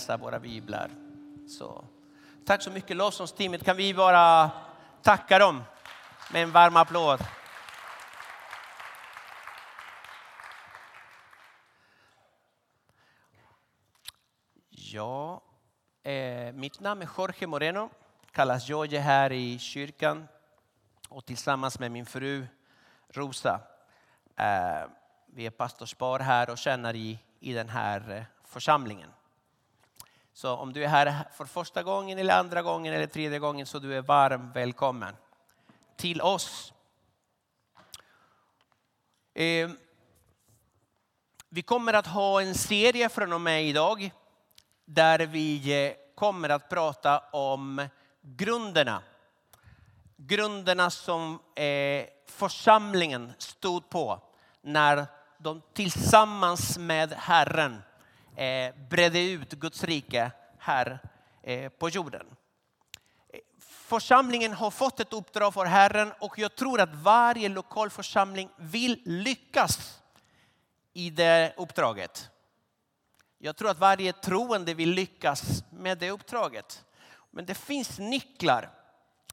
läsa våra biblar. Så, tack så mycket lovsångsteamet. Kan vi bara tacka dem med en varm applåd. Ja, eh, mitt namn är Jorge Moreno, kallas Jorge här i kyrkan och tillsammans med min fru Rosa. Eh, vi är pastorspar här och tjänar i, i den här eh, församlingen. Så om du är här för första gången eller andra gången eller tredje gången så du är varm välkommen till oss. Eh, vi kommer att ha en serie från och med idag där vi eh, kommer att prata om grunderna. Grunderna som eh, församlingen stod på när de tillsammans med Herren eh, bredde ut Guds rike här eh, på jorden. Församlingen har fått ett uppdrag för Herren och jag tror att varje lokal församling vill lyckas i det uppdraget. Jag tror att varje troende vill lyckas med det uppdraget. Men det finns nycklar.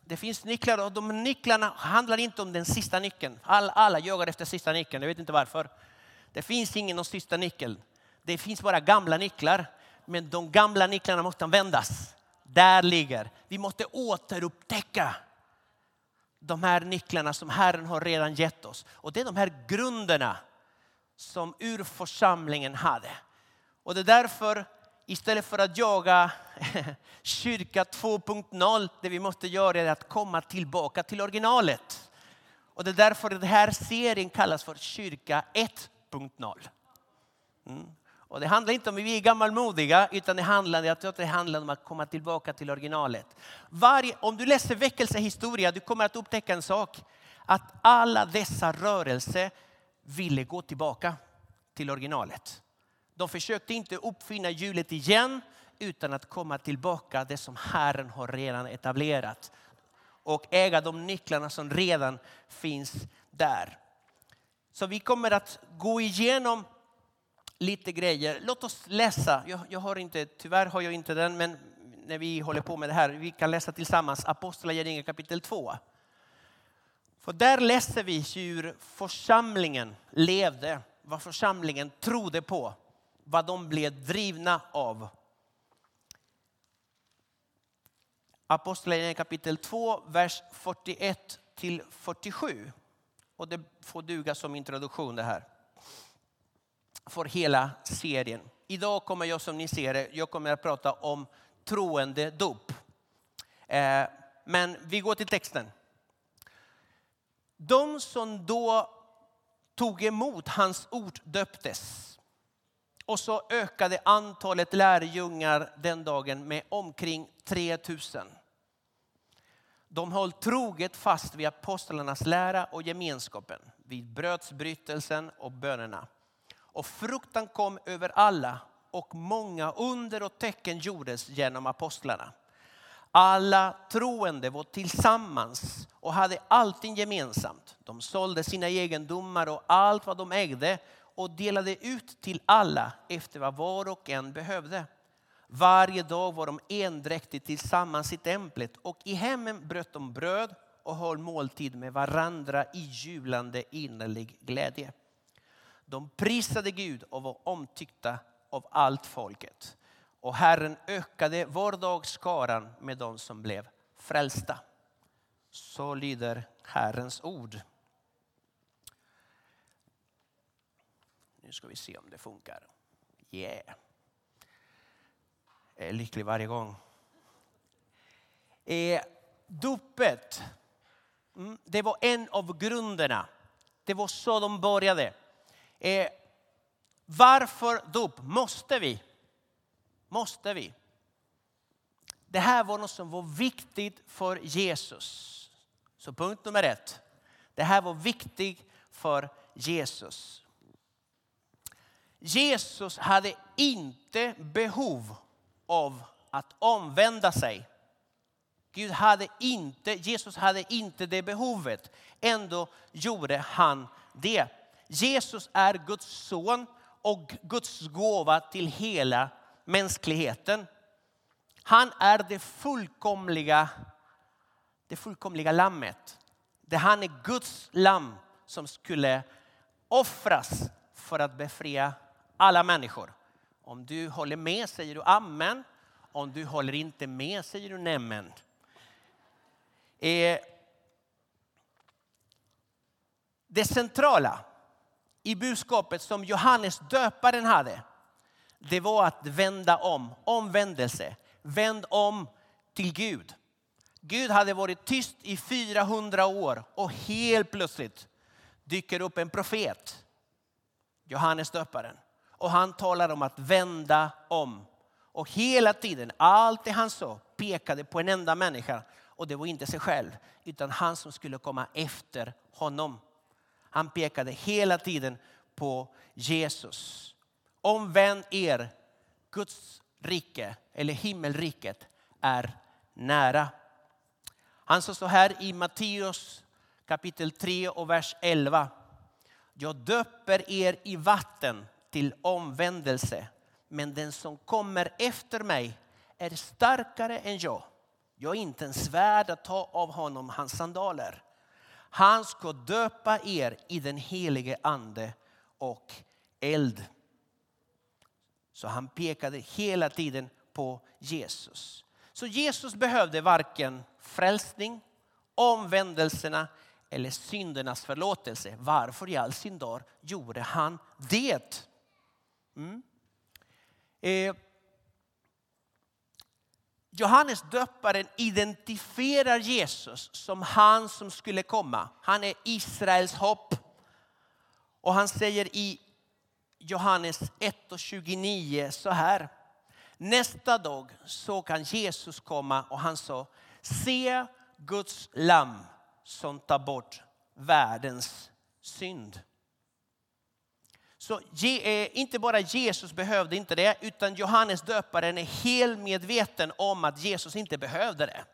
Det finns nycklar och de nycklarna handlar inte om den sista nyckeln. Alla jagar efter sista nyckeln, jag vet inte varför. Det finns ingen sista nyckel. Det finns bara gamla nycklar. Men de gamla nycklarna måste användas. Där ligger. Vi måste återupptäcka de här nycklarna som Herren har redan gett oss. Och det är de här grunderna som urförsamlingen hade. Och det är därför, istället för att jaga kyrka 2.0, det vi måste göra är att komma tillbaka till originalet. Och det är därför den här serien kallas för kyrka 1.0. Mm. Och det handlar inte om att vi är gammalmodiga, utan det handlar, jag tror att det handlar om att komma tillbaka till originalet. Varje, om du läser väckelsehistoria, du kommer att upptäcka en sak. Att alla dessa rörelser ville gå tillbaka till originalet. De försökte inte uppfinna hjulet igen utan att komma tillbaka det som Herren har redan etablerat och äga de nycklarna som redan finns där. Så vi kommer att gå igenom lite grejer. Låt oss läsa. Jag, jag, har inte, tyvärr har jag inte den, men när vi håller på med det här, vi kan läsa tillsammans Apostlagärningarna kapitel 2. För där läser vi hur församlingen levde, vad församlingen trodde på vad de blev drivna av. Apostlagärningarna kapitel 2, vers 41 till 47. Och det får duga som introduktion det här. För hela serien. Idag kommer jag som ni ser jag kommer att prata om troende dop. Eh, men vi går till texten. De som då tog emot hans ord döptes och så ökade antalet lärjungar den dagen med omkring 3000. De höll troget fast vid apostlarnas lära och gemenskapen, vid brödsbrytelsen och bönerna. Och fruktan kom över alla och många under och tecken gjordes genom apostlarna. Alla troende var tillsammans och hade allting gemensamt. De sålde sina egendomar och allt vad de ägde och delade ut till alla efter vad var och en behövde. Varje dag var de endräktigt tillsammans i templet och i hemmen bröt de bröd och höll måltid med varandra i jublande innerlig glädje. De prisade Gud och var omtyckta av allt folket. Och Herren ökade var dag skaran med de som blev frälsta. Så lyder Herrens ord. Nu ska vi se om det funkar. Yeah. Jag är lycklig varje gång. Eh, dopet, mm, det var en av grunderna. Det var så de började. Eh, varför dop? Måste vi? Måste vi? Det här var något som var viktigt för Jesus. Så punkt nummer ett. Det här var viktigt för Jesus. Jesus hade inte behov av att omvända sig. Gud hade inte, Jesus hade inte det behovet. Ändå gjorde han det. Jesus är Guds son och Guds gåva till hela mänskligheten. Han är det fullkomliga, det fullkomliga lammet. Det han är Guds lamm som skulle offras för att befria alla människor. Om du håller med säger du amen. Om du håller inte med säger du nämen. Eh, det centrala i budskapet som Johannes döparen hade, det var att vända om, omvändelse. Vänd om till Gud. Gud hade varit tyst i 400 år och helt plötsligt dyker upp en profet, Johannes döparen. Och han talar om att vända om. Och hela tiden, allt det han sa pekade på en enda människa. Och det var inte sig själv, utan han som skulle komma efter honom. Han pekade hela tiden på Jesus. Omvänd er, Guds rike eller himmelriket är nära. Han sa så här i Matteus kapitel 3 och vers 11. Jag döper er i vatten till omvändelse, men den som kommer efter mig är starkare än jag. Jag är inte ens värd att ta av honom hans sandaler. Han ska döpa er i den helige ande och eld. Så han pekade hela tiden på Jesus. Så Jesus behövde varken frälsning, omvändelserna eller syndernas förlåtelse. Varför i all sin dag gjorde han det? Mm. Eh, Johannes döparen identifierar Jesus som han som skulle komma. Han är Israels hopp. Och han säger i Johannes 1 och 29 så här. Nästa dag så kan Jesus komma och han sa, se Guds lamm som tar bort världens synd. Så eh, inte bara Jesus behövde inte det, utan Johannes döparen är helt medveten om att Jesus inte behövde det.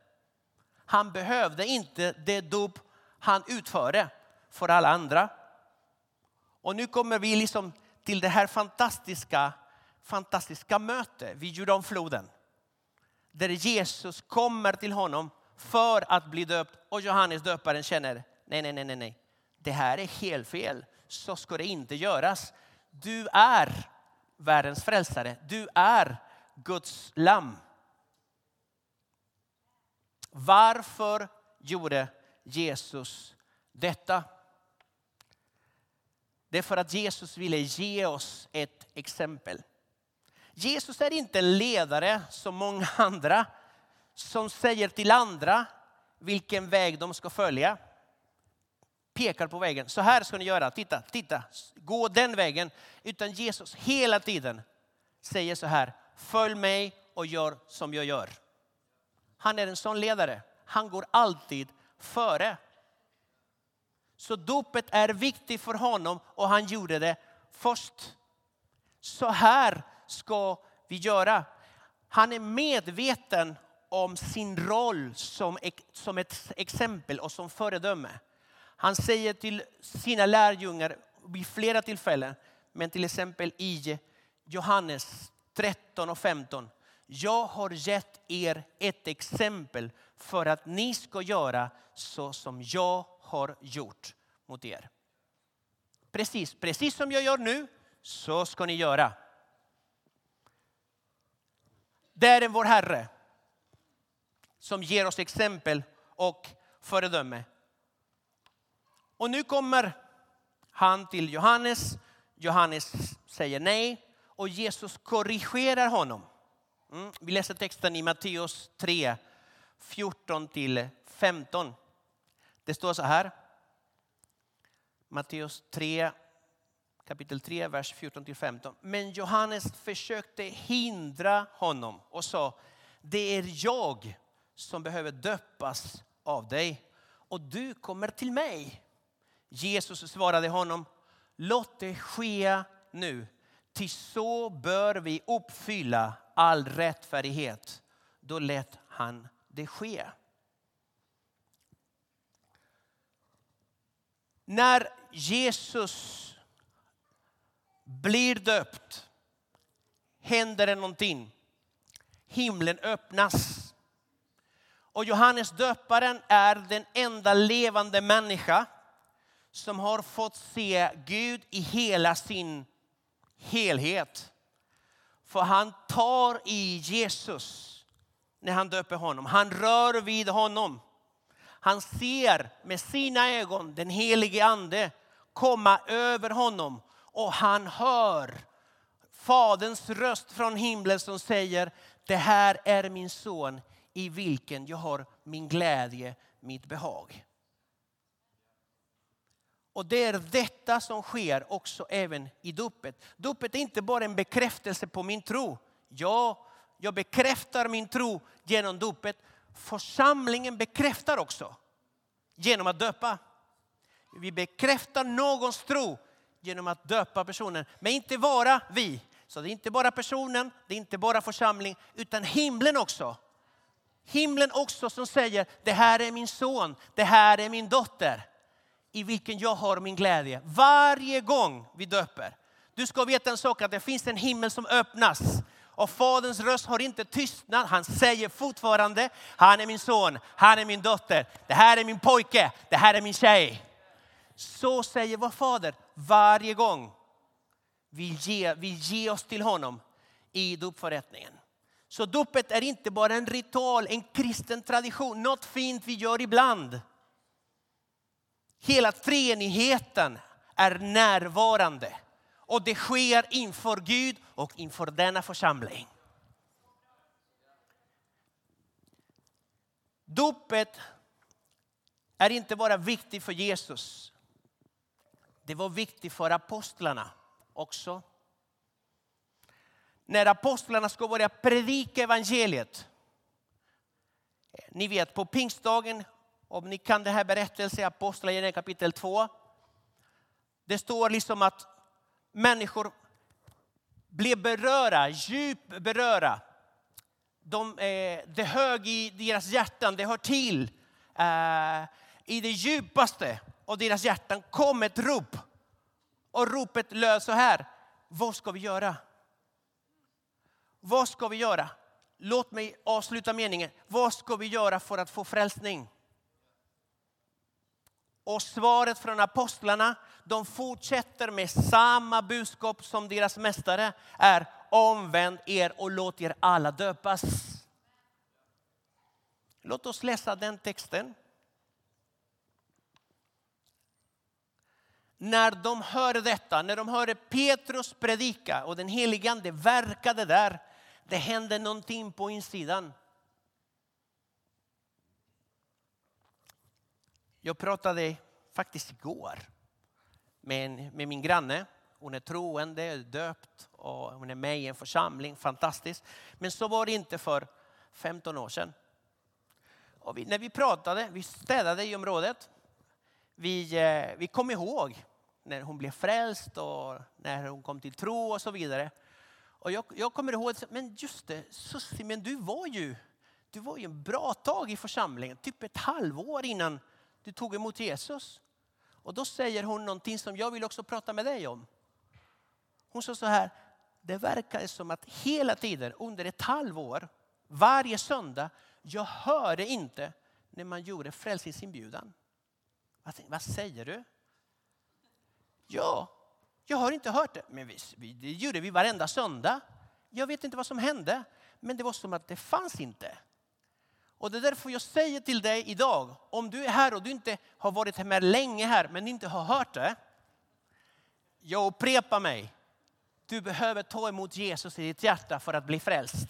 Han behövde inte det dop han utförde för alla andra. Och nu kommer vi liksom till det här fantastiska, fantastiska mötet vid Jordanfloden. Där Jesus kommer till honom för att bli döpt och Johannes döparen känner nej, nej, nej, nej, det här är helt fel. Så ska det inte göras. Du är världens frälsare. Du är Guds lamm. Varför gjorde Jesus detta? Det är för att Jesus ville ge oss ett exempel. Jesus är inte en ledare som många andra som säger till andra vilken väg de ska följa. Pekar på vägen. Så här ska ni göra. Titta, titta. Gå den vägen. Utan Jesus hela tiden säger så här. Följ mig och gör som jag gör. Han är en sån ledare. Han går alltid före. Så dopet är viktigt för honom och han gjorde det först. Så här ska vi göra. Han är medveten om sin roll som, som ett exempel och som föredöme. Han säger till sina lärjungar vid flera tillfällen, men till exempel i Johannes 13 och 15. Jag har gett er ett exempel för att ni ska göra så som jag har gjort mot er. Precis, precis som jag gör nu, så ska ni göra. Det är vår Herre som ger oss exempel och föredöme. Och nu kommer han till Johannes. Johannes säger nej och Jesus korrigerar honom. Mm. Vi läser texten i Matteus 3, 14 15. Det står så här. Matteus 3, kapitel 3, vers 14 15. Men Johannes försökte hindra honom och sa, det är jag som behöver döpas av dig och du kommer till mig. Jesus svarade honom, låt det ske nu, till så bör vi uppfylla all rättfärdighet. Då lät han det ske. När Jesus blir döpt, händer det någonting. Himlen öppnas. Och Johannes döparen är den enda levande människa som har fått se Gud i hela sin helhet. För han tar i Jesus när han döper honom. Han rör vid honom. Han ser med sina ögon den helige ande komma över honom och han hör Faderns röst från himlen som säger det här är min son i vilken jag har min glädje, mitt behag. Och det är detta som sker också även i dopet. Dopet är inte bara en bekräftelse på min tro. Ja, jag bekräftar min tro genom dopet. Församlingen bekräftar också genom att döpa. Vi bekräftar någons tro genom att döpa personen. Men inte bara vi. Så det är inte bara personen, det är inte bara församling, utan himlen också. Himlen också som säger, det här är min son, det här är min dotter. I vilken jag har min glädje. Varje gång vi döper. Du ska veta en sak, att det finns en himmel som öppnas. Och faderns röst har inte tystnat. Han säger fortfarande, han är min son, han är min dotter, det här är min pojke, det här är min tjej. Så säger vår fader varje gång vi ger, vi ger oss till honom i dopförrättningen. Så dopet är inte bara en ritual, en kristen tradition, något fint vi gör ibland. Hela treenigheten är närvarande. Och det sker inför Gud och inför denna församling. Dopet är inte bara viktigt för Jesus. Det var viktigt för apostlarna också. När apostlarna ska börja predika evangeliet. Ni vet på pingstdagen, om ni kan den här berättelsen i Apostlagärningarna kapitel 2. Det står liksom att människor blev berörda, djupt berörda. De, eh, det hög i deras hjärtan, det hör till. Eh, I det djupaste av deras hjärtan kom ett rop. Och ropet löd så här. Vad ska vi göra? Vad ska vi göra? Låt mig avsluta meningen. Vad ska vi göra för att få frälsning? Och svaret från apostlarna, de fortsätter med samma budskap som deras mästare är omvänd er och låt er alla döpas. Låt oss läsa den texten. När de hörde detta, när de hörde Petrus predika och den helige ande verkade där, det hände någonting på insidan. Jag pratade faktiskt igår med, en, med min granne. Hon är troende, döpt och hon är med i en församling. Fantastiskt. Men så var det inte för 15 år sedan. Och vi, när vi pratade, vi städade i området. Vi, eh, vi kom ihåg när hon blev frälst och när hon kom till tro och så vidare. Och jag, jag kommer ihåg, men just det, Susie, men du var ju du var ju en bra tag i församlingen, typ ett halvår innan du tog emot Jesus. Och då säger hon någonting som jag vill också prata med dig om. Hon sa så här, det verkade som att hela tiden under ett halvår, varje söndag, jag hörde inte när man gjorde frälsningsinbjudan. Vad säger du? Ja, jag har inte hört det. Men vi, det gjorde vi varenda söndag. Jag vet inte vad som hände, men det var som att det fanns inte. Och det är därför jag säger till dig idag, om du är här och du inte har varit med länge här men inte har hört det. Jag upprepar mig. Du behöver ta emot Jesus i ditt hjärta för att bli frälst.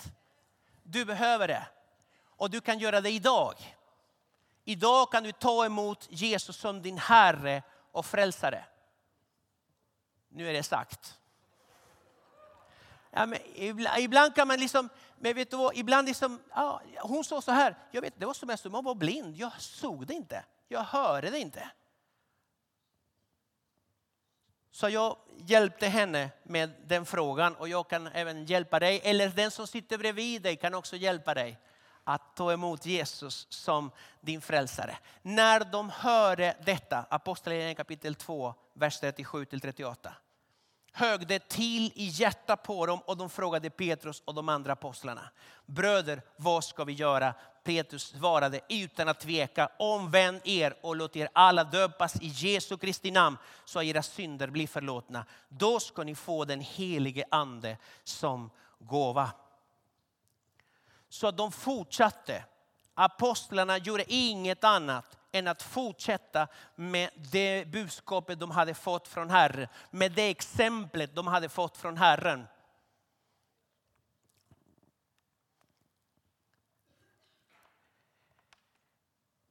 Du behöver det. Och du kan göra det idag. Idag kan du ta emot Jesus som din Herre och Frälsare. Nu är det sagt. Ja, men ibland kan man liksom, men vet du vad, ibland liksom, ja, hon sa så här, jag vet, det var som att man var blind, jag såg det inte, jag hörde det inte. Så jag hjälpte henne med den frågan och jag kan även hjälpa dig, eller den som sitter bredvid dig kan också hjälpa dig att ta emot Jesus som din frälsare. När de hörde detta, Apostlagärningarna kapitel 2, vers 37 till 38 högde till i hjärtat på dem och de frågade Petrus och de andra apostlarna. Bröder, vad ska vi göra? Petrus svarade utan att tveka, omvänd er och låt er alla döpas i Jesu Kristi namn så att era synder blir förlåtna. Då ska ni få den helige ande som gåva. Så de fortsatte. Apostlarna gjorde inget annat än att fortsätta med det budskapet de hade fått från Herren. Med det exemplet de hade fått från Herren.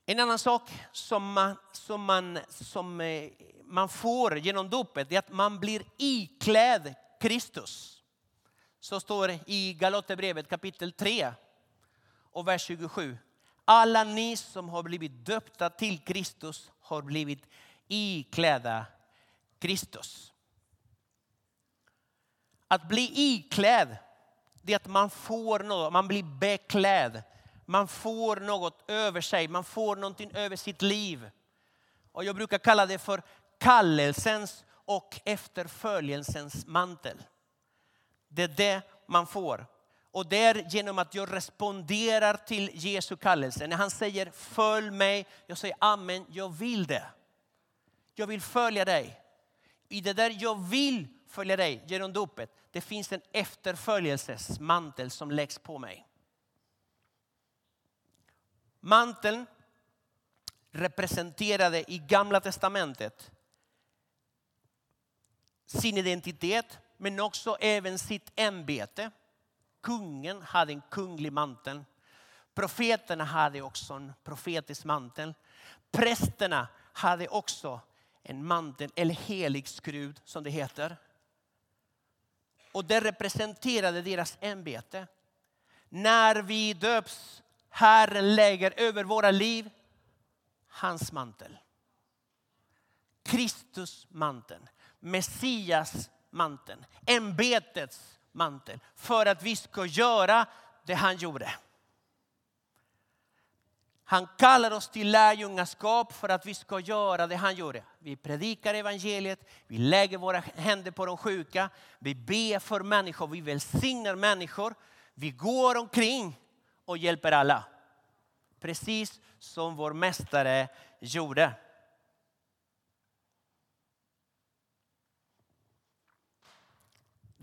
En annan sak som man, som man, som eh, man får genom dopet är att man blir iklädd Kristus. Så står det i Galaterbrevet kapitel 3 och vers 27. Alla ni som har blivit döpta till Kristus har blivit iklädda Kristus. Att bli iklädd, det är att man får något, man blir beklädd. Man får något över sig, man får någonting över sitt liv. Och jag brukar kalla det för kallelsens och efterföljelsens mantel. Det är det man får. Och det är genom att jag responderar till Jesu kallelse. När han säger följ mig, jag säger amen, jag vill det. Jag vill följa dig. I det där jag vill följa dig genom dopet, det finns en efterföljelsesmantel som läggs på mig. Manteln representerade i gamla testamentet sin identitet men också även sitt ämbete. Kungen hade en kunglig mantel. Profeterna hade också en profetisk mantel. Prästerna hade också en mantel, eller helig skrud som det heter. Och det representerade deras ämbete. När vi döps, Herren lägger över våra liv hans mantel. Kristus manteln, Messias manteln, ämbetets mantel för att vi ska göra det han gjorde. Han kallar oss till lärjungaskap för att vi ska göra det han gjorde. Vi predikar evangeliet, vi lägger våra händer på de sjuka, vi ber för människor, vi välsignar människor. Vi går omkring och hjälper alla. Precis som vår mästare gjorde.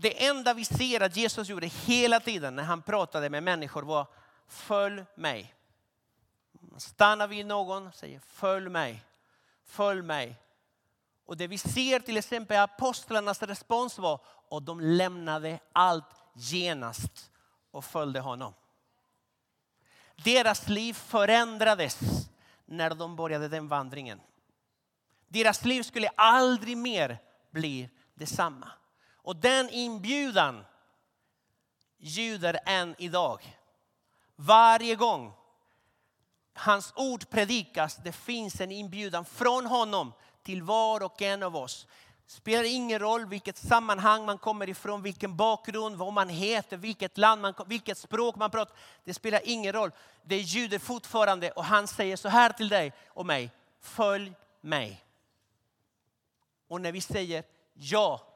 Det enda vi ser att Jesus gjorde hela tiden när han pratade med människor var följ mig. Stannar vid någon och säger följ mig, följ mig. Och det vi ser till exempel apostlarnas respons var och de lämnade allt genast och följde honom. Deras liv förändrades när de började den vandringen. Deras liv skulle aldrig mer bli detsamma. Och den inbjudan ljuder än idag. Varje gång hans ord predikas, det finns en inbjudan från honom till var och en av oss. Det spelar ingen roll vilket sammanhang man kommer ifrån, vilken bakgrund, vad man heter, vilket land, man, vilket språk man pratar. Det spelar ingen roll. Det ljuder fortfarande och han säger så här till dig och mig. Följ mig. Och när vi säger ja,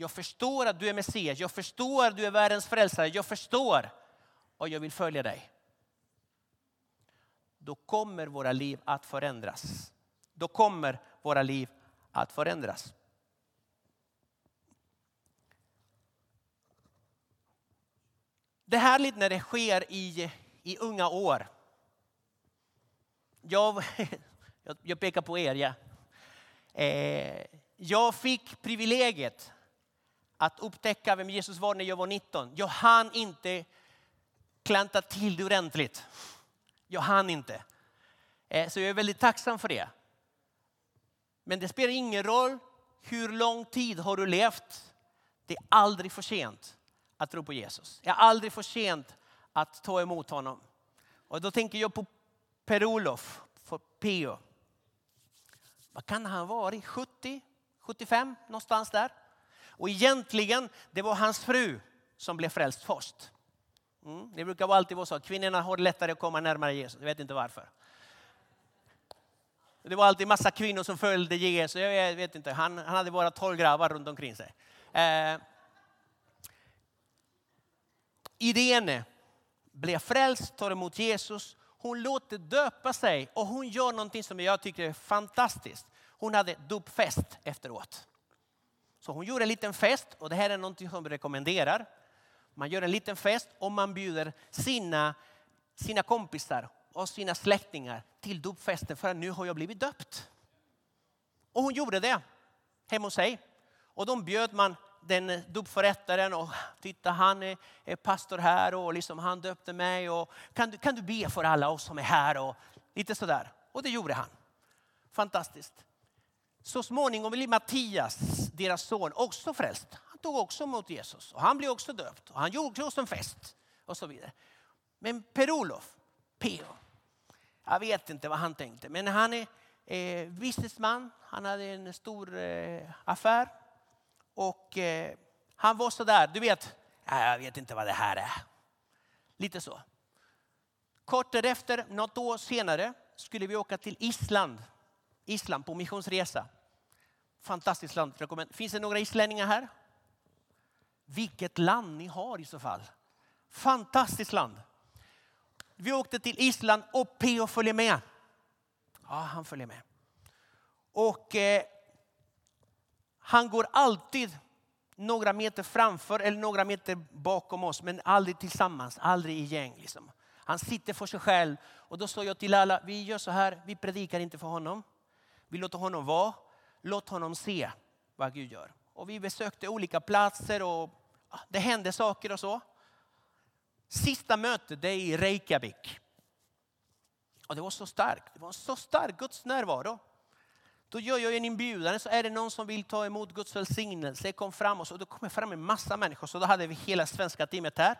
jag förstår att du är Messias, jag förstår att du är världens frälsare, jag förstår och jag vill följa dig. Då kommer våra liv att förändras. Då kommer våra liv att förändras. Det är härligt när det sker i, i unga år. Jag, jag pekar på er. Ja. Eh, jag fick privilegiet att upptäcka vem Jesus var när jag var 19. Jag hann inte klanta till det ordentligt. Jag hann inte. Eh, så jag är väldigt tacksam för det. Men det spelar ingen roll hur lång tid har du levt. Det är aldrig för sent att tro på Jesus. Det är aldrig för sent att ta emot honom. Och då tänker jag på Per-Olof, för Peo. Vad kan han vara? 70, 75 någonstans där. Och egentligen, det var hans fru som blev frälst först. Mm. Det brukar alltid vara så att kvinnorna har lättare att komma närmare Jesus. Jag vet inte varför. Det var alltid massa kvinnor som följde Jesus. Jag vet inte, han, han hade bara tolv grabbar runt omkring sig. Eh, Irene blev frälst, tar emot Jesus. Hon låter döpa sig och hon gör någonting som jag tycker är fantastiskt. Hon hade dopfest efteråt. Så hon gjorde en liten fest och det här är någonting som vi rekommenderar. Man gör en liten fest och man bjuder sina, sina kompisar och sina släktingar till dopfesten för att nu har jag blivit döpt. Och hon gjorde det hemma hos sig. Och då bjöd man den dopförrättaren och titta han är, är, pastor här och liksom han döpte mig och kan du, kan du be för alla oss som är här och lite sådär. Och det gjorde han. Fantastiskt. Så småningom blev Mattias, deras son, också frälst. Han tog också emot Jesus och han blev också döpt och han gjorde oss en fest och så vidare. Men Per-Olof, P.O. Jag vet inte vad han tänkte, men han är eh, businessman. Han hade en stor eh, affär och eh, han var så där, du vet, jag vet inte vad det här är. Lite så. Kort därefter, något år senare, skulle vi åka till Island. Island på missionsresa. Fantastiskt land. Finns det några islänningar här? Vilket land ni har i så fall. Fantastiskt land. Vi åkte till Island och P.O. följer med. Ja, han följer med. Och eh, han går alltid några meter framför eller några meter bakom oss, men aldrig tillsammans, aldrig i gäng. Liksom. Han sitter för sig själv och då sa jag till alla, vi gör så här, vi predikar inte för honom. Vi låter honom vara, låt honom se vad Gud gör. Och vi besökte olika platser och det hände saker och så. Sista mötet det är i Reykjavik. Och det var så starkt, det var så stark Guds närvaro. Då gör jag en inbjudan, så är det någon som vill ta emot Guds välsignelse, kom fram och så, då kommer fram en massa människor. Så då hade vi hela svenska teamet här.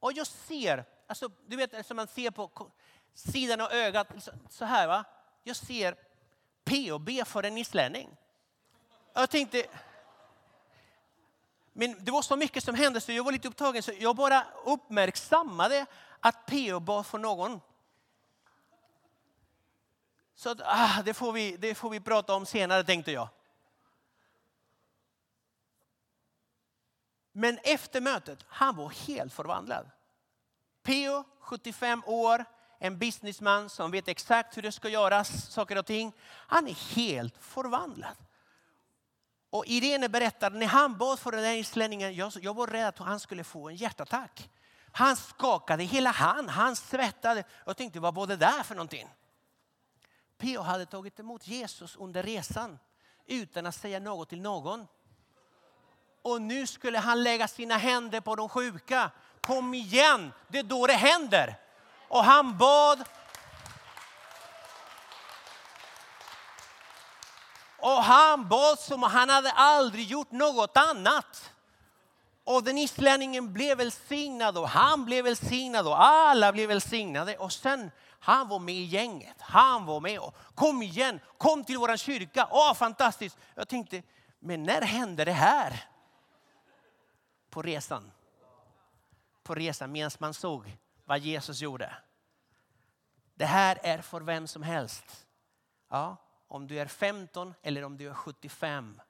Och jag ser, alltså, du vet som man ser på sidan av ögat, så här va. Jag ser POB för en islänning. Jag tänkte, men det var så mycket som hände så jag var lite upptagen så jag bara uppmärksammade att PO bad för någon. Så att, ah, det, får vi, det får vi prata om senare tänkte jag. Men efter mötet, han var helt förvandlad. P.O. 75 år, en businessman som vet exakt hur det ska göras, saker och ting. Han är helt förvandlad. Och Irene berättar, när han bad för den där islänningen, jag, jag var rädd att han skulle få en hjärtattack. Han skakade hela han, han svettade. Jag tänkte, vad var det där för någonting? P.O. hade tagit emot Jesus under resan utan att säga något till någon. Och nu skulle han lägga sina händer på de sjuka. Kom igen, det är då det händer. Och han bad. Och han bad som han hade aldrig gjort något annat. Och den islänningen blev välsignad och han blev välsignad och alla blev välsignade. Och sen han var med i gänget. Han var med. Och, kom igen, kom till vår kyrka. Åh, fantastiskt. Jag tänkte, men när hände det här? På resan. På resan medan man såg vad Jesus gjorde. Det här är för vem som helst. Ja, om du är 15 eller om du är 75.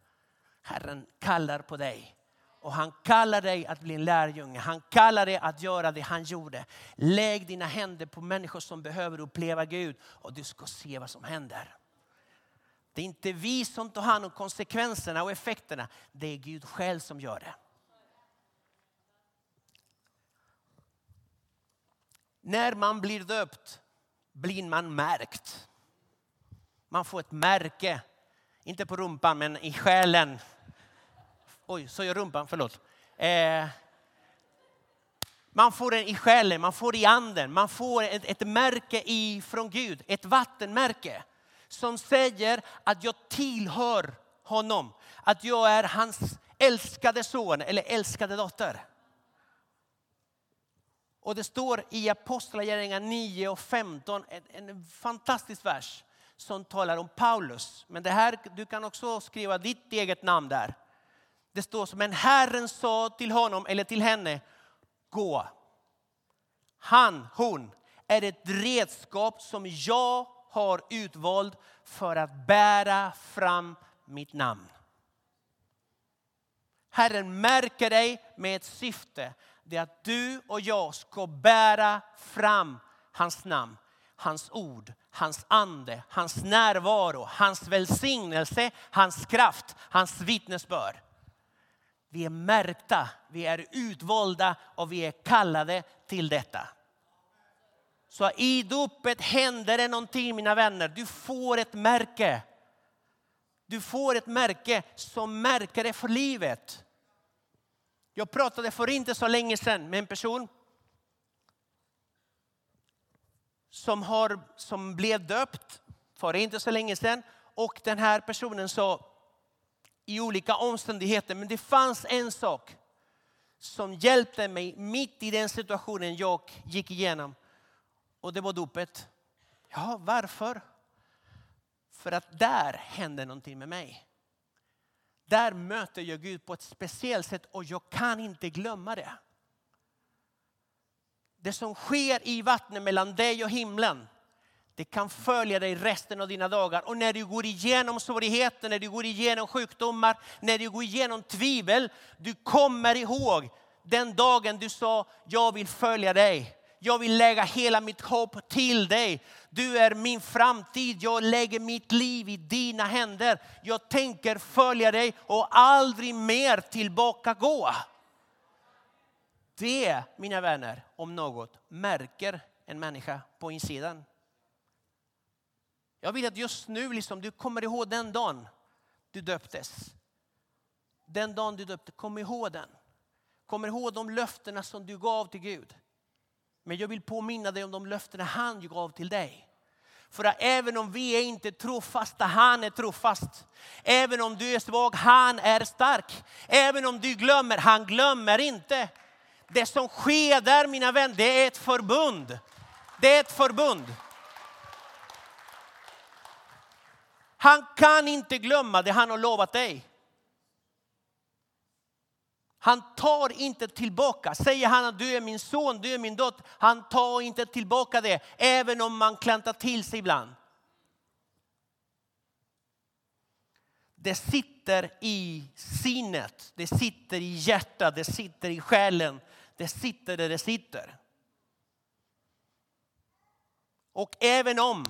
Herren kallar på dig. Och han kallar dig att bli en lärjunge. Han kallar dig att göra det han gjorde. Lägg dina händer på människor som behöver uppleva Gud och du ska se vad som händer. Det är inte vi som tar hand om konsekvenserna och effekterna. Det är Gud själv som gör det. När man blir döpt blir man märkt. Man får ett märke, inte på rumpan men i själen. Oj, så jag rumpan, förlåt. Eh, man får den i själen, man får det i anden, man får ett, ett märke från Gud, ett vattenmärke som säger att jag tillhör honom. Att jag är hans älskade son eller älskade dotter. Och det står i Apostlagärningarna 9 och 15, en, en fantastisk vers som talar om Paulus. Men det här, du kan också skriva ditt eget namn där. Det står som en Herren sa till honom eller till henne, gå. Han, hon, är ett redskap som jag har utvald för att bära fram mitt namn. Herren märker dig med ett syfte. Det är att du och jag ska bära fram hans namn, hans ord, hans ande, hans närvaro, hans välsignelse, hans kraft, hans vittnesbörd. Vi är märkta, vi är utvalda och vi är kallade till detta. Så i dopet händer det någonting mina vänner. Du får ett märke. Du får ett märke som märker dig för livet. Jag pratade för inte så länge sedan med en person som, har, som blev döpt för inte så länge sedan. Och den här personen sa i olika omständigheter, men det fanns en sak som hjälpte mig mitt i den situationen jag gick igenom. Och det var dopet. Ja, varför? För att där hände någonting med mig. Där möter jag Gud på ett speciellt sätt och jag kan inte glömma det. Det som sker i vattnet mellan dig och himlen, det kan följa dig resten av dina dagar. Och när du går igenom svårigheter, när du går igenom sjukdomar, när du går igenom tvivel, du kommer ihåg den dagen du sa, jag vill följa dig. Jag vill lägga hela mitt hopp till dig. Du är min framtid. Jag lägger mitt liv i dina händer. Jag tänker följa dig och aldrig mer tillbaka gå. Det, mina vänner, om något, märker en människa på insidan. Jag vill att just nu liksom, du kommer ihåg den dagen du döptes. Den dagen du döptes. kom ihåg den. Kom ihåg de löftena som du gav till Gud. Men jag vill påminna dig om de löftena han gav till dig. För att även om vi är inte trofasta, han är trofast. Även om du är svag, han är stark. Även om du glömmer, han glömmer inte. Det som sker där mina vänner, det är ett förbund. Det är ett förbund. Han kan inte glömma det han har lovat dig. Han tar inte tillbaka. Säger han att du är min son, du är min dotter. Han tar inte tillbaka det, även om man klantar till sig ibland. Det sitter i sinnet, det sitter i hjärtat, det sitter i själen. Det sitter där det sitter. Och även om,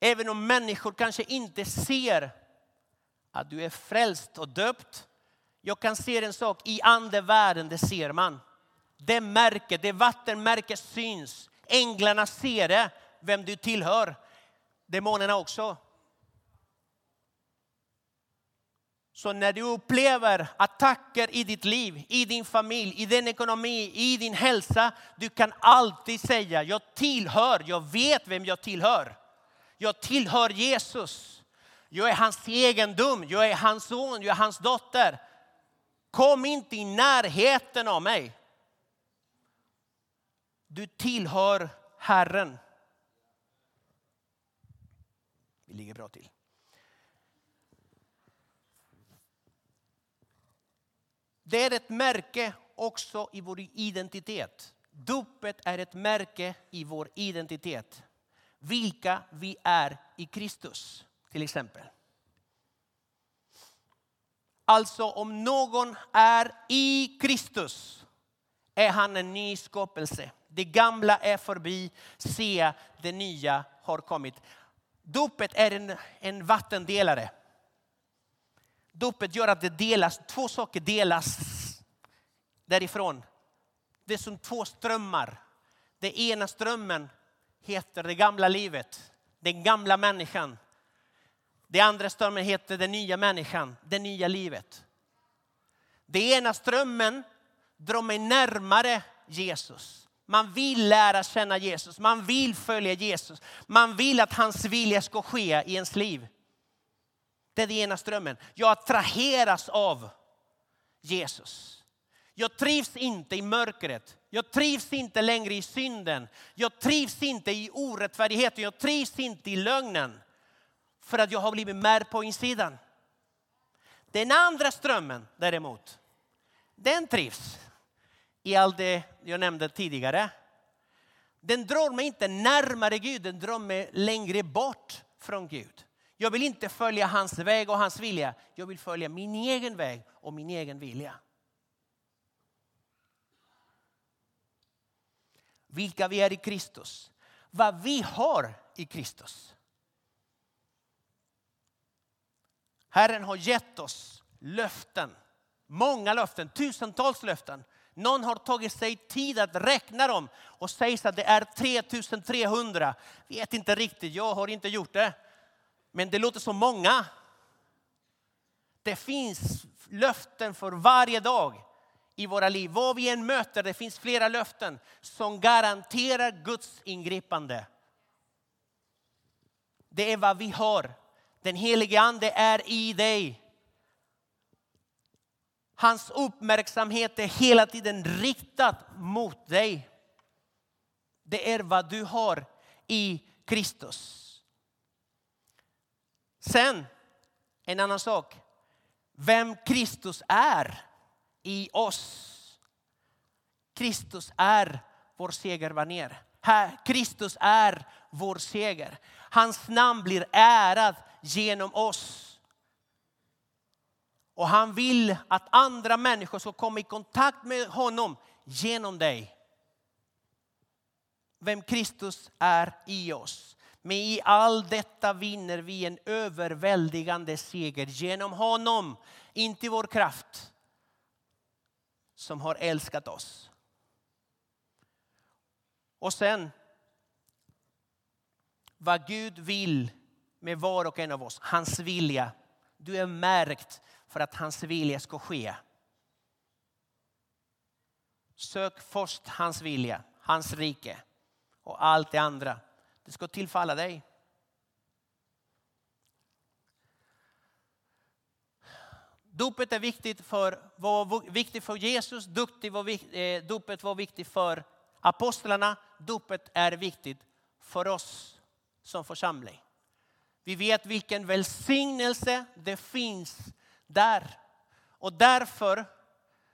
även om människor kanske inte ser att du är frälst och döpt jag kan se en sak, i andevärlden det ser man. Det märke, det vattenmärket syns. Änglarna ser det, vem du tillhör. Demonerna också. Så när du upplever attacker i ditt liv, i din familj, i din ekonomi, i din hälsa. Du kan alltid säga, jag tillhör, jag vet vem jag tillhör. Jag tillhör Jesus. Jag är hans egendom, jag är hans son, jag är hans dotter. Kom inte i närheten av mig. Du tillhör Herren. Vi ligger bra till. Det är ett märke också i vår identitet. Dopet är ett märke i vår identitet. Vilka vi är i Kristus till exempel. Alltså om någon är i Kristus är han en ny skapelse. Det gamla är förbi, se det nya har kommit. Dopet är en, en vattendelare. Dopet gör att det delas, två saker delas därifrån. Det är som två strömmar. Den ena strömmen heter det gamla livet, den gamla människan. Det andra strömmen heter den nya människan, det nya livet. Det ena strömmen drar mig närmare Jesus. Man vill lära känna Jesus, man vill följa Jesus. Man vill att hans vilja ska ske i ens liv. Det är den ena strömmen. Jag attraheras av Jesus. Jag trivs inte i mörkret. Jag trivs inte längre i synden. Jag trivs inte i orättfärdigheten. Jag trivs inte i lögnen för att jag har blivit märkt på insidan. Den andra strömmen däremot, den trivs i allt det jag nämnde tidigare. Den drar mig inte närmare Gud, den drar mig längre bort från Gud. Jag vill inte följa hans väg och hans vilja. Jag vill följa min egen väg och min egen vilja. Vilka vi är i Kristus. Vad vi har i Kristus. Herren har gett oss löften. Många löften, tusentals löften. Någon har tagit sig tid att räkna dem och säger att det är 3300. Vet inte riktigt, jag har inte gjort det. Men det låter så många. Det finns löften för varje dag i våra liv. Vad vi än möter, det finns flera löften som garanterar Guds ingripande. Det är vad vi har. Den helige ande är i dig. Hans uppmärksamhet är hela tiden riktad mot dig. Det är vad du har i Kristus. Sen, en annan sak. Vem Kristus är i oss. Kristus är vår segerbaner. Kristus är vår seger. Hans namn blir ärad genom oss. Och han vill att andra människor ska komma i kontakt med honom genom dig. Vem Kristus är i oss. Men i allt detta vinner vi en överväldigande seger genom honom. Inte vår kraft som har älskat oss. Och sen vad Gud vill med var och en av oss, hans vilja. Du är märkt för att hans vilja ska ske. Sök först hans vilja, hans rike och allt det andra. Det ska tillfalla dig. Dopet är viktigt för, var viktigt för Jesus, eh, dopet var viktigt för apostlarna, dopet är viktigt för oss som församling. Vi vet vilken välsignelse det finns där. Och därför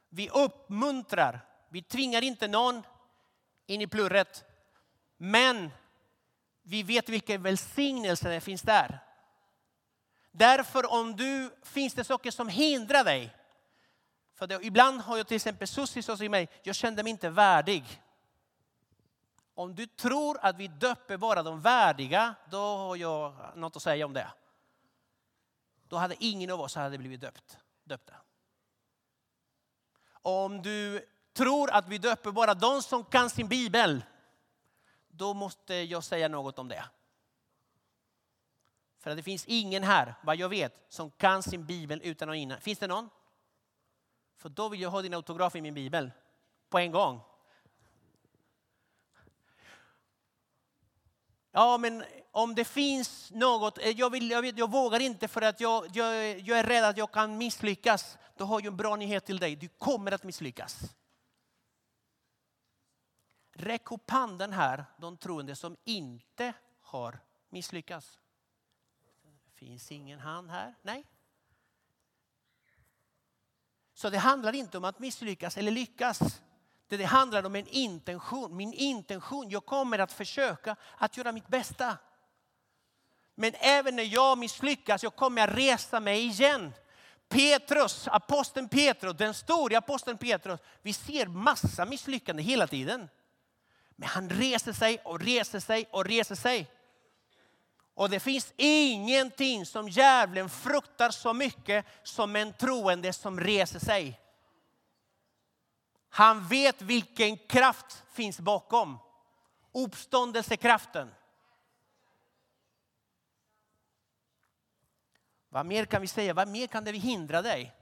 vi uppmuntrar, vi tvingar inte någon in i plurret. Men vi vet vilken välsignelse det finns där. Därför om du, finns det saker som hindrar dig. För det, ibland har jag till exempel Susie som säger mig, jag kände mig inte värdig. Om du tror att vi döper bara de värdiga, då har jag något att säga om det. Då hade ingen av oss hade blivit döpt, döpta. Om du tror att vi döper bara de som kan sin bibel, då måste jag säga något om det. För det finns ingen här, vad jag vet, som kan sin bibel utan och innan. Finns det någon? För då vill jag ha din autograf i min bibel. På en gång. Ja, men om det finns något, eh, jag, vill, jag, vet, jag vågar inte för att jag, jag, jag är rädd att jag kan misslyckas. Då har jag en bra nyhet till dig, du kommer att misslyckas. Räck upp handen här, de troende som inte har misslyckats. Finns ingen hand här? Nej. Så det handlar inte om att misslyckas eller lyckas. Det, handlar om en intention. Min intention, jag kommer att försöka att göra mitt bästa. Men även när jag misslyckas, jag kommer att resa mig igen. Petrus, aposteln Petrus, den stora aposteln Petrus. Vi ser massa misslyckanden hela tiden. Men han reser sig och reser sig och reser sig. Och det finns ingenting som djävulen fruktar så mycket som en troende som reser sig. Han vet vilken kraft finns bakom. Uppståndelsekraften. Vad mer kan vi säga? Vad mer kan det hindra dig?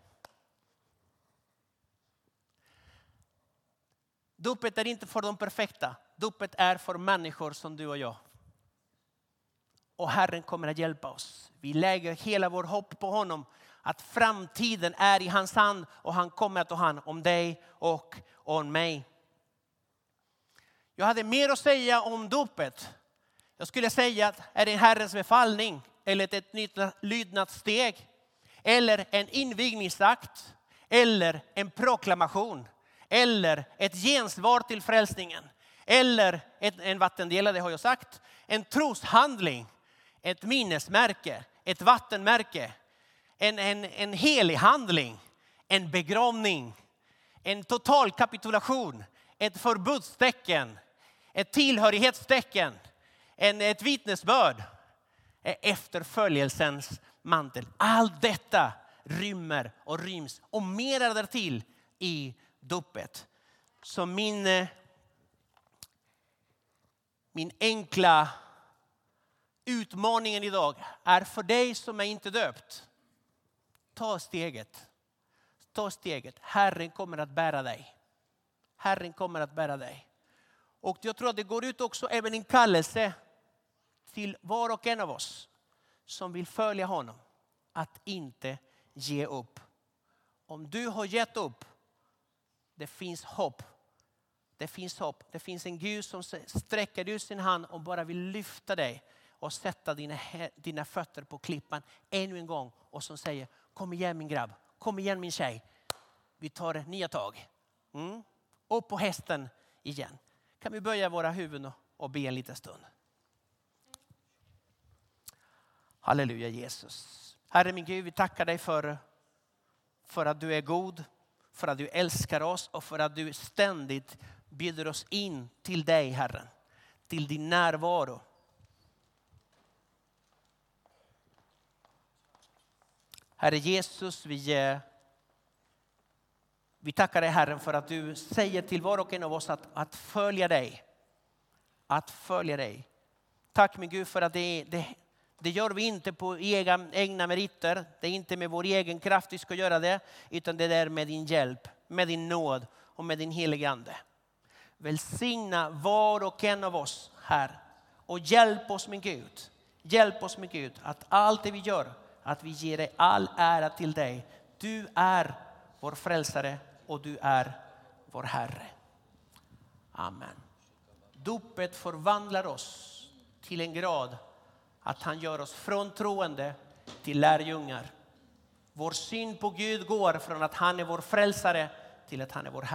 Dopet är inte för de perfekta. Dopet är för människor som du och jag. Och Herren kommer att hjälpa oss. Vi lägger hela vår hopp på honom. Att framtiden är i hans hand och han kommer att ta hand om dig och om mig. Jag hade mer att säga om dopet. Jag skulle säga att är det en Herrens befallning eller ett nytt lydnadssteg? Eller en invigningsakt? Eller en proklamation? Eller ett gensvar till frälsningen? Eller ett, en vattendelare har jag sagt, en troshandling, ett minnesmärke? Ett vattenmärke, en, en, en helig handling, en begravning, en total kapitulation, ett förbudstecken, ett tillhörighetstecken, en, ett vittnesbörd, e-, efterföljelsens mantel. Allt detta rymmer och ryms och mer därtill i dopet. Så min, eh, min enkla utmaningen idag är för dig som är inte döpt. Ta steget. Ta steget. Herren kommer att bära dig. Herren kommer att bära dig. Och jag tror att det går ut också även en kallelse till var och en av oss som vill följa honom. Att inte ge upp. Om du har gett upp, det finns hopp. Det finns hopp. Det finns en Gud som sträcker ut sin hand och bara vill lyfta dig och sätta dina, dina fötter på klippan ännu en gång och som säger kom igen min grabb, kom igen min tjej. Vi tar nya tag. Mm. Upp på hästen igen. Kan vi böja våra huvuden och be en liten stund. Halleluja Jesus. Herre min Gud, vi tackar dig för, för att du är god, för att du älskar oss och för att du ständigt bjuder oss in till dig Herren. Till din närvaro. Herre Jesus, vi, eh, vi tackar dig Herren för att du säger till var och en av oss att, att följa dig. Att följa dig. Tack min Gud för att det, det, det gör vi inte på egna, egna meriter. Det är inte med vår egen kraft vi ska göra det. Utan det är med din hjälp, med din nåd och med din helige Ande. Välsigna var och en av oss här. Och hjälp oss med Gud. Hjälp oss med Gud att allt det vi gör, att vi ger dig all ära till dig. Du är vår frälsare och du är vår Herre. Amen. Dopet förvandlar oss till en grad att han gör oss från troende till lärjungar. Vår syn på Gud går från att han är vår frälsare till att han är vår Herre.